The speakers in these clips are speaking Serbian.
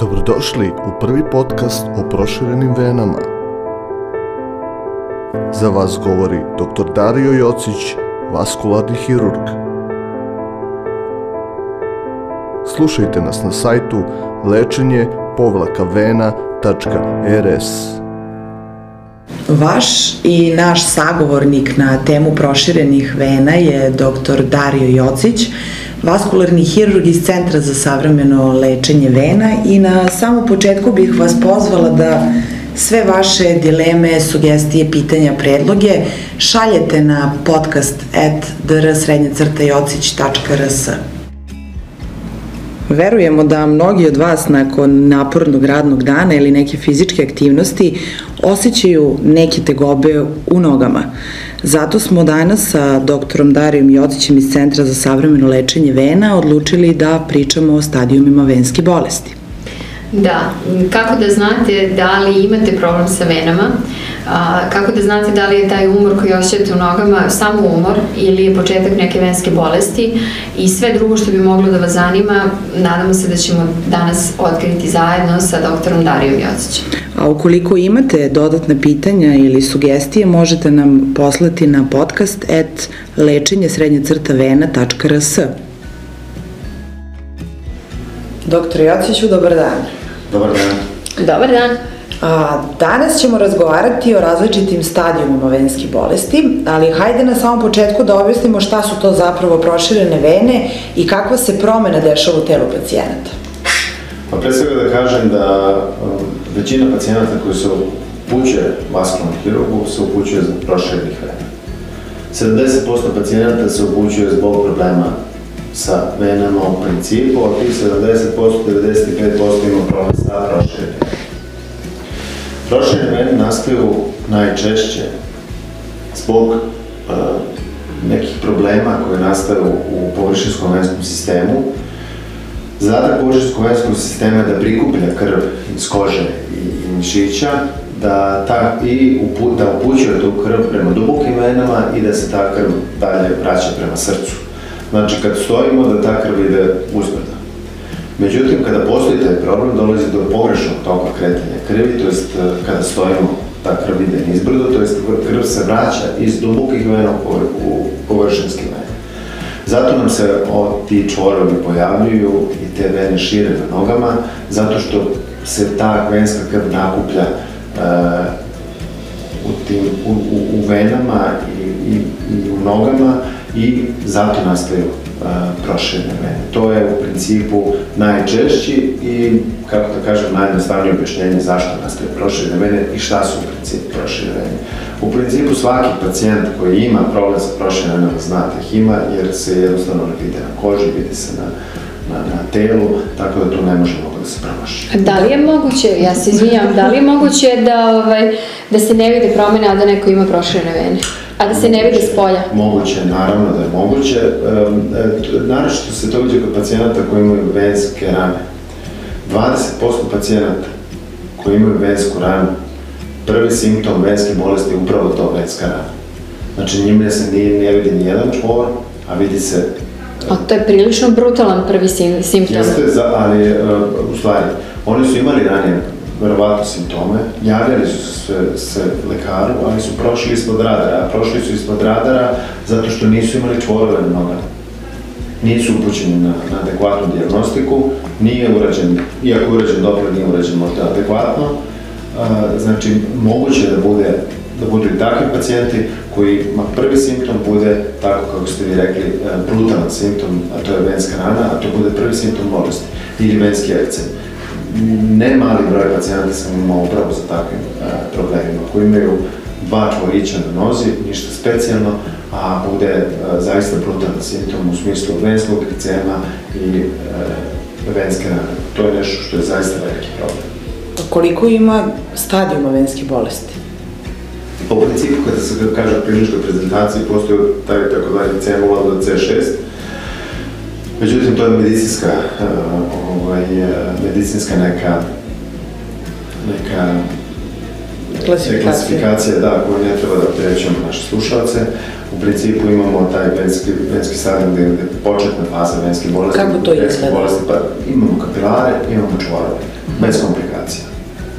Dobrodošli u prvi podcast o proširenim venama. Za vas govori dr. Dario Jocić, vaskularni hirurg. Slušajte nas na sajtu lečenje povlakavena.rs. Vaš i naš sagovornik na temu proširenih vena je dr. Dario Jocić, vaskularni hirurg iz Centra za savremeno lečenje vena i na samom početku bih vas pozvala da sve vaše dileme, sugestije, pitanja, predloge šaljete na podcast at drsrednjacrtajocić.rs. Verujemo da mnogi od vas nakon napornog radnog dana ili neke fizičke aktivnosti osjećaju neke tegobe u nogama. Zato smo danas sa doktorom Darijom Jocićem iz Centra za savremeno lečenje vena odlučili da pričamo o stadijumima venske bolesti. Da, kako da znate da li imate problem sa venama, a, kako da znate da li je taj umor koji osjećate u nogama samo umor ili je početak neke venske bolesti i sve drugo što bi moglo da vas zanima, nadamo se da ćemo danas otkriti zajedno sa doktorom Darijom Jocićem. A ukoliko imate dodatna pitanja ili sugestije, možete nam poslati na podcast at lečenje vena.rs. Doktor Jociću, dobar dan. Dobar dan. Dobar dan. A, danas ćemo razgovarati o različitim stadijumima venskih bolesti, ali hajde na samom početku da objasnimo šta su to zapravo proširene vene i kakva se promena dešava u telu pacijenata. Pa pre svega da kažem da um, većina pacijenata koji se upućuje vaskularnom hirurgu se upućuje za proširenih vena. 70% pacijenata se upućuje zbog problema sa venama u principu, a tih 70%, 95% ima problem sa proširenim Proširene vene nastaju najčešće zbog uh, nekih problema koje nastaju u površinskom venskom sistemu. Zadatak površinskog venskog sistema je da prikuplja krv iz kože i, i mišića, da, ta, i upu, da upućuje tu krv prema dubokim venama i da se ta krv dalje vraća prema srcu. Znači, kad stojimo, da ta krv ide uzbrdo. Međutim, kada postoji taj problem, dolazi do pogrešnog toka kretanja krvi, to jest e, kada stojimo, ta krv ide nizbrdo, to jest krv se vraća iz dubokih vena u površinske vene. Zato nam se o, ti čvorovi pojavljuju i te vene šire na nogama, zato što se ta venska krv nakuplja e, u, tim, u, u, u venama i, i, i u nogama i zato nastaju proširene. To je u principu najčešći i, kako da kažem, najjednostavnije objašnjenje zašto nastaje proširene vene i šta su u principu proširene. U principu svaki pacijent koji ima problem sa proširenim venama zna da ih ima jer se jednostavno ne vide na koži, vidi se na, na, na telu, tako da tu ne može mnogo da se promaši. Da li je moguće, ja se izvinjam, da li je moguće da, ovaj, da se ne vide promene, a da neko ima proširene vene? A da se ne vidi s polja? Moguće, naravno da je moguće. E, naravno se to vidi kod pacijenata koji imaju venske rane. 20% pacijenata koji imaju vensku ranu, prvi simptom venske bolesti je upravo to venska rana. Znači njima se nije, ne vidi ni jedan čvor, a vidi se A to je prilično brutalan prvi sim, simptom. Jeste, ali uh, u stvari, oni su imali ranije verovatno simptome, javljali su se, se lekaru, ali su prošli ispod radara, a prošli su ispod radara zato što nisu imali čvorove na nogama. Nisu upućeni na, na adekvatnu diagnostiku, nije urađen, iako urađen dobro, nije urađen možda adekvatno, a, znači moguće da bude da budu i takvi pacijenti koji ma prvi simptom bude, tako kako ste vi rekli, e, brutalan simptom, a to je venska rana, a to bude prvi simptom bolesti ili venski ekcem ne mali broj pacijenta sam imao upravo sa takvim e, problemima, koji imaju dva čvorića na nozi, ništa specijalno, a bude e, zaista brutalan simptom u smislu venskog ekcema i e, venske rane. To je nešto što je zaista veliki problem. Koliko ima stadijuma venske bolesti? Po principu, kada se kaže o kliničkoj prezentaciji, postoji taj takozvani C0 do C6, Međutim, to je medicinska, uh, ovaj, uh, medicinska neka, neka klasifikacija. klasifikacija, da, koju ne treba da opterećujemo naše slušalce, u principu imamo taj venski, venski sadnik gde je početna faza venske bolesti. Kako to izgleda? Bolesti, pa imamo kapilare, imamo čvorove, bez komplikacija.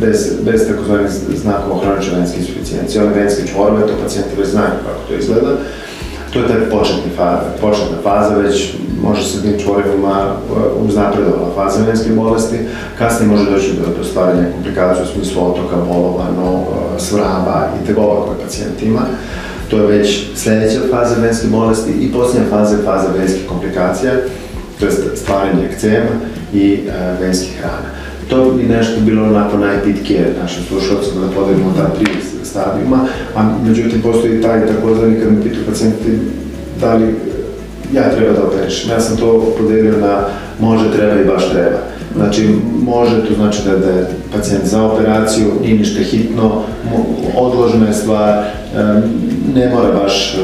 Bez, bez takozvanih znakova hronične venske insuficijencije. Ove venske čvorove, to pacijenti već znaju kako to izgleda. To je taj početni faza, početna faza, već može se tim čvorevima uh, uznapredovala faza venske bolesti, kasnije može doći do, do stvaranja komplikacija u smislu otoka, bolova, no, uh, svraba i tegova koje pacijent ima. To je već sledeća faza venske bolesti i posljednja faza je faza venskih komplikacija, to je stvaranje ekcema i uh, venskih rana. To bi nešto bilo onako najpitkije našim slušalcima da podelimo ta tri stadijuma, a međutim postoji taj takozvani kad me pitaju pacijenti da li ja treba da operišem. Ja sam to podelio na može, treba i baš treba. Znači, može, to znači da, da je pacijent za operaciju, nije ništa hitno, odložena je stvar, ne mora baš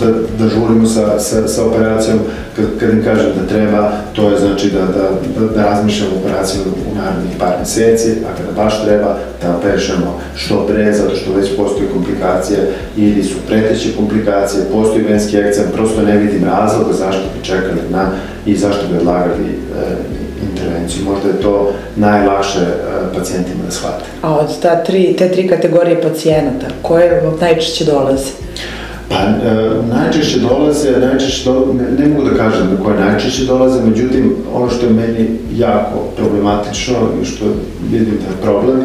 da, da žurimo sa, sa, sa operacijom, kad, kad im kažem da treba, to je znači da, da, da, da razmišljamo operaciju u narednih par meseci, a kada baš treba, da operišemo što pre, zato što već postoji komplikacije ili su preteće komplikacije, postoji venski ekcem, prosto ne vidim razloga zašto bi čekali na i zašto bi odlagali e, intervenciju. Možda je to najlakše e, pacijentima da shvate. A od ta tri, te tri kategorije pacijenata, koje najčešće dolaze? Pa, e, najčešće dolaze, najčešće do, ne, ne mogu da kažem da koje najčešće dolaze, međutim, ono što je meni jako problematično i što vidim da je problem,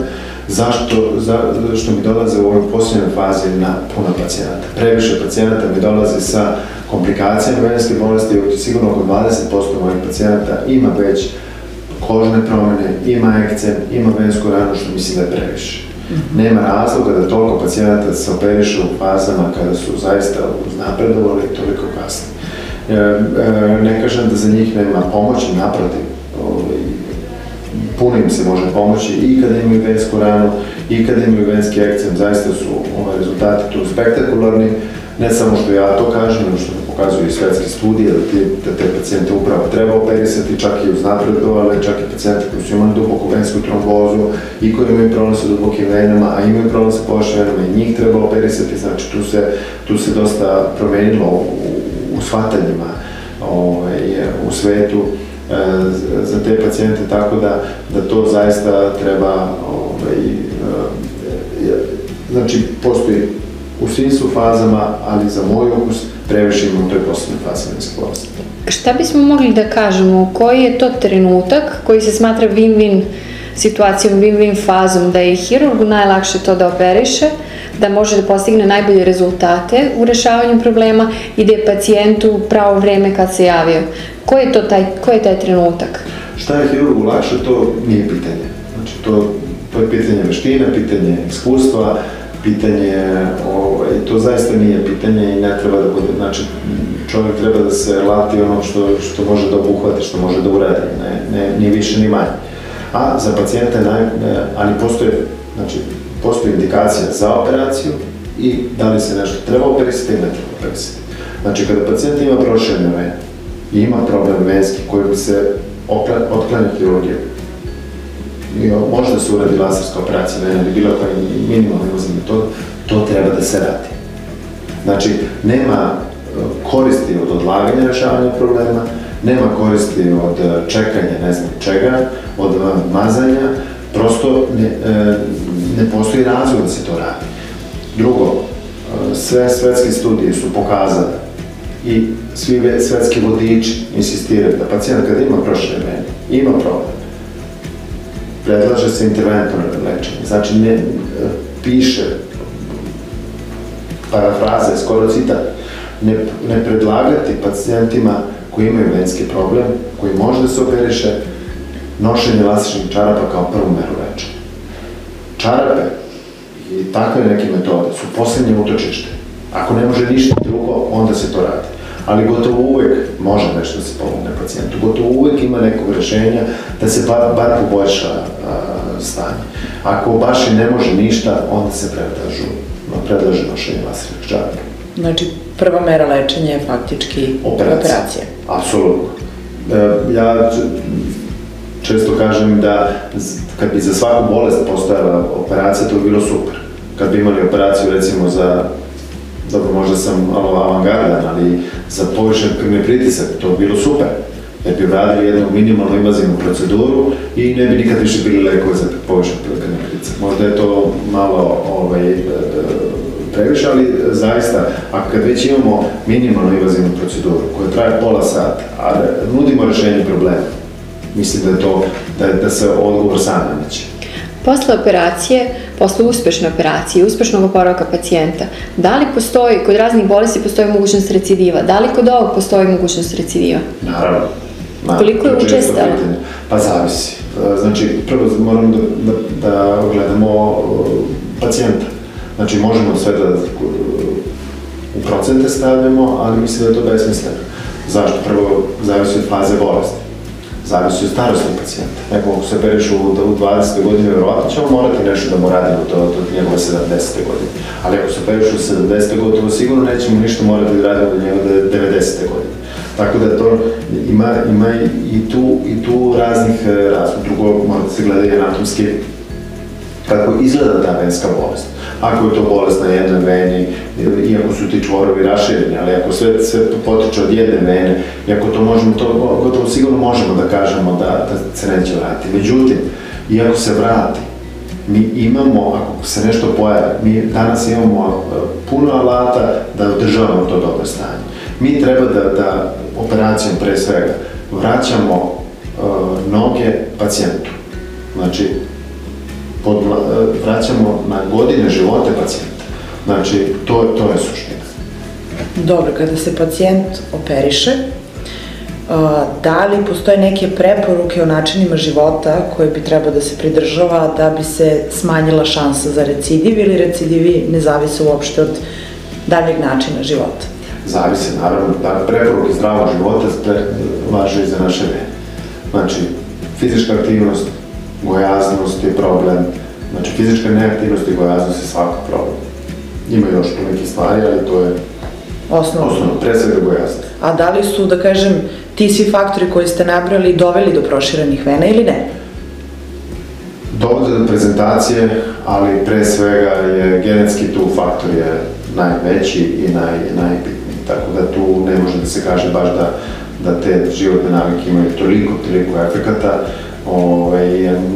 zašto, za, što mi dolaze u ovoj posljednjoj fazi na puno pacijenata. Previše pacijenata mi dolaze sa komplikacijama venske bolesti, sigurno oko 20% mojih pacijenata ima već kožne promene, ima ekcem, ima vensku ranu, što mislim da je previše. Nema razloga da toliko pacijenata se operiše u fazama kada su zaista uznapredovali i toliko kasno. E, e, ne kažem da za njih nema pomoći, naprotiv, ovaj, puno im se može pomoći i kada imaju vensku ranu i kada imaju venski ekcem, zaista su ovaj, rezultati tu spektakularni, ne samo što ja to kažem, nego što pokazuju i svetske studije, da, ti, da te pacijente upravo treba operisati, čak i uznapredovale, čak i pacijente koji su imali duboku vensku trombozu i koji imaju problem sa dubokim venama, a imaju problem sa površnim venama i njih treba operisati, znači tu se, tu se dosta promenilo u, u shvatanjima ovaj, u svetu e, za te pacijente, tako da, da to zaista treba, ovaj, e, znači postoji u svim su fazama, ali za moj ukus previše ima u toj poslednjoj fazi venske bolesti. Šta bismo mogli da kažemo, koji je to trenutak koji se smatra win-win situacijom, win-win fazom, da je hirurgu najlakše to da operiše, da može da postigne najbolje rezultate u rešavanju problema i da je pacijentu pravo vreme kad se javio. Koji je to taj, koji je taj trenutak? Šta je hirurgu lakše, to nije pitanje. Znači, to, to je pitanje veštine, pitanje iskustva, pitanje, ovaj, to zaista nije pitanje i ne treba da bude, znači čovjek treba da se lati ono što, što može da obuhvati, što može da uradi, ne, ne, ni više ni manje. A za pacijente, naj, ne, ali postoje, znači, postoji indikacija za operaciju i da li se nešto treba operisati ili ne treba operisati. Znači, kada pacijent ima proširene vene i ima problem venski koji bi se otklanja hirurgijom, može da se uradi laserska operacija vene ili bilo koji minimalni invazivni metod, to treba da se radi. Znači, nema e, koristi od odlaganja rešavanja problema, nema koristi od e, čekanja ne znam čega, od e, mazanja, prosto ne, ne postoji razlog da se to radi. Drugo, sve svetske studije su pokazane i svi svetski vodiči insistiraju da pacijent kada ima prošle vene, ima problem, predlaže se interventno lečenje. Znači, ne, piše parafraza, skoro citat, ne, ne predlagati pacijentima koji imaju venski problem, koji može da se operiše, nošenje elastičnih čarapa kao prvu meru lečenja. Čarape i takve neke metode su poslednje utočište. Ako ne može ništa drugo, onda se to radi ali gotovo uvek može nešto da se pomogne pacijentu. Gotovo uvek ima nekog rešenja da se bar, bar poboljša a, stanje. Ako baš i ne može ništa, onda se predlažu, predlaže nošenje lasernih čaraka. Znači, prva mera lečenja je faktički operacija. operacija. Apsolutno. E, ja često kažem da kad bi za svaku bolest postojala operacija, to bi bilo super. Kad bi imali operaciju recimo za dobro, možda sam malo avangardan, ali za povišen krvni pritisak to bi bilo super. Jer bi uradili jednu minimalnu invazivnu proceduru i ne bi nikad više bili lekove za povišen krvni pritisak. Možda je to malo ovaj, previše, ali zaista, a kad već imamo minimalnu invazivnu proceduru koja traje pola sata, a nudimo rešenje problema, mislim da je to, da, da se odgovor sam nameće. Posle operacije, posle uspešne operacije, uspešnog oporavka pacijenta, da li postoji, kod raznih bolesti postoji mogućnost recidiva? Da li kod ovog postoji mogućnost recidiva? Naravno. Na, Koliko je učestalo? Pa zavisi. Znači, prvo moramo da, da, da gledamo pacijenta. Znači, možemo sve da u procente stavljamo, ali mislim da je to besmisleno. Zašto? Prvo, zavisi od faze bolesti zavisi od starosti pacijenta. Neko ako se operiš u, u 20. godine, verovatno ćemo morati nešto da mu radimo do, do njegove 70. godine. Ali ako se operiš u 70. godine, sigurno nećemo ništa morati da radimo do njegove 90. godine. Tako da to ima, ima i tu, i tu raznih e, razlog. Drugo, mora da se gleda i anatomski kako izgleda ta venska bolest ako je to bolest na jednoj veni, iako su ti čvorovi rašireni, ali ako sve, sve potiče od jedne vene, i ako to možemo, to gotovo sigurno možemo da kažemo da, da se neće vratiti. Međutim, iako se vrati, mi imamo, ako se nešto pojavi, mi danas imamo e, puno alata da održavamo to dobro stanje. Mi treba da, da operacijom pre svega vraćamo uh, noge pacijentu. Znači, pod, e, vraćamo na godine živote pacijenta. Znači, to, to je suština. Dobro, kada se pacijent operiše, e, da li postoje neke preporuke o načinima života koje bi trebao da se pridržava da bi se smanjila šansa za recidiv ili recidivi ne zavise uopšte od daljeg načina života? Zavise, naravno, da preporuke zdravog života važe i za naše vene. Znači, fizička aktivnost, gojaznost je problem, znači fizička neaktivnost i gojaznost je svako problem. Ima još tu neke stvari, ali to je osnovno. Osnovno, pre svega gojaznost. A da li su, da kažem, ti svi faktori koji ste nabrali doveli do proširenih vena ili ne? Dovode do prezentacije, ali pre svega je genetski tu faktor je najveći i naj, najbitniji. Tako da tu ne može da se kaže baš da, da te životne navike imaju toliko, toliko efekata. Ovaj,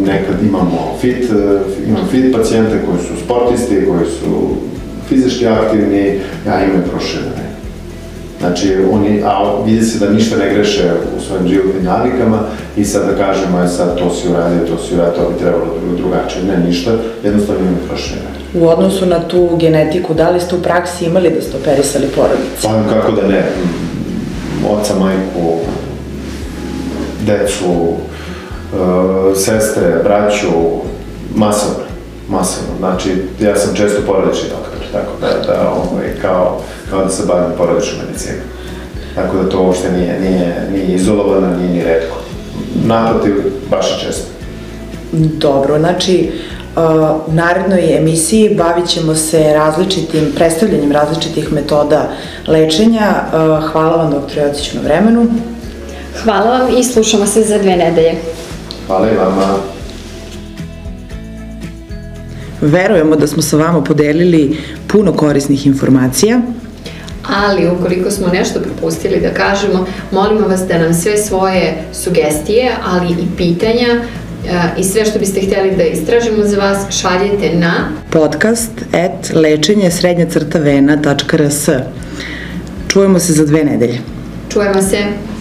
nekad imamo fit, imam fit pacijente koji su sportisti, koji su fizički aktivni, ja imaju proširene. Znači, oni, a vidi se da ništa ne greše u svojim životnim navikama i sad da kažemo, je sad to si uradio, to si uradio, to bi trebalo drugačije. Ne, ništa, jednostavno imaju proširene. U odnosu na tu genetiku, da li ste u praksi imali da ste operisali porodice? Pa kako da ne, oca, majku, decu, sestre, braću, masovno, masovno. Znači, ja sam često porodični doktor, tako da, da ovaj, kao, kao da se bavim porodičnom medicinom. Tako da to uopšte nije, nije, nije izolovano, nije ni redko. Naprotiv, baš je često. Dobro, znači, u narednoj emisiji bavit ćemo se različitim, predstavljanjem različitih metoda lečenja. Hvala vam, dr. Jocić, na vremenu. Hvala vam i slušamo se za dve nedelje. Hvala i vama. Verujemo da smo sa vama podelili puno korisnih informacija. Ali ukoliko smo nešto propustili da kažemo, molimo vas da nam sve svoje sugestije, ali i pitanja e, i sve što biste htjeli da istražimo za vas šaljete na podcast at lečenje srednja crta vena.rs Čujemo se za dve nedelje. Čujemo se.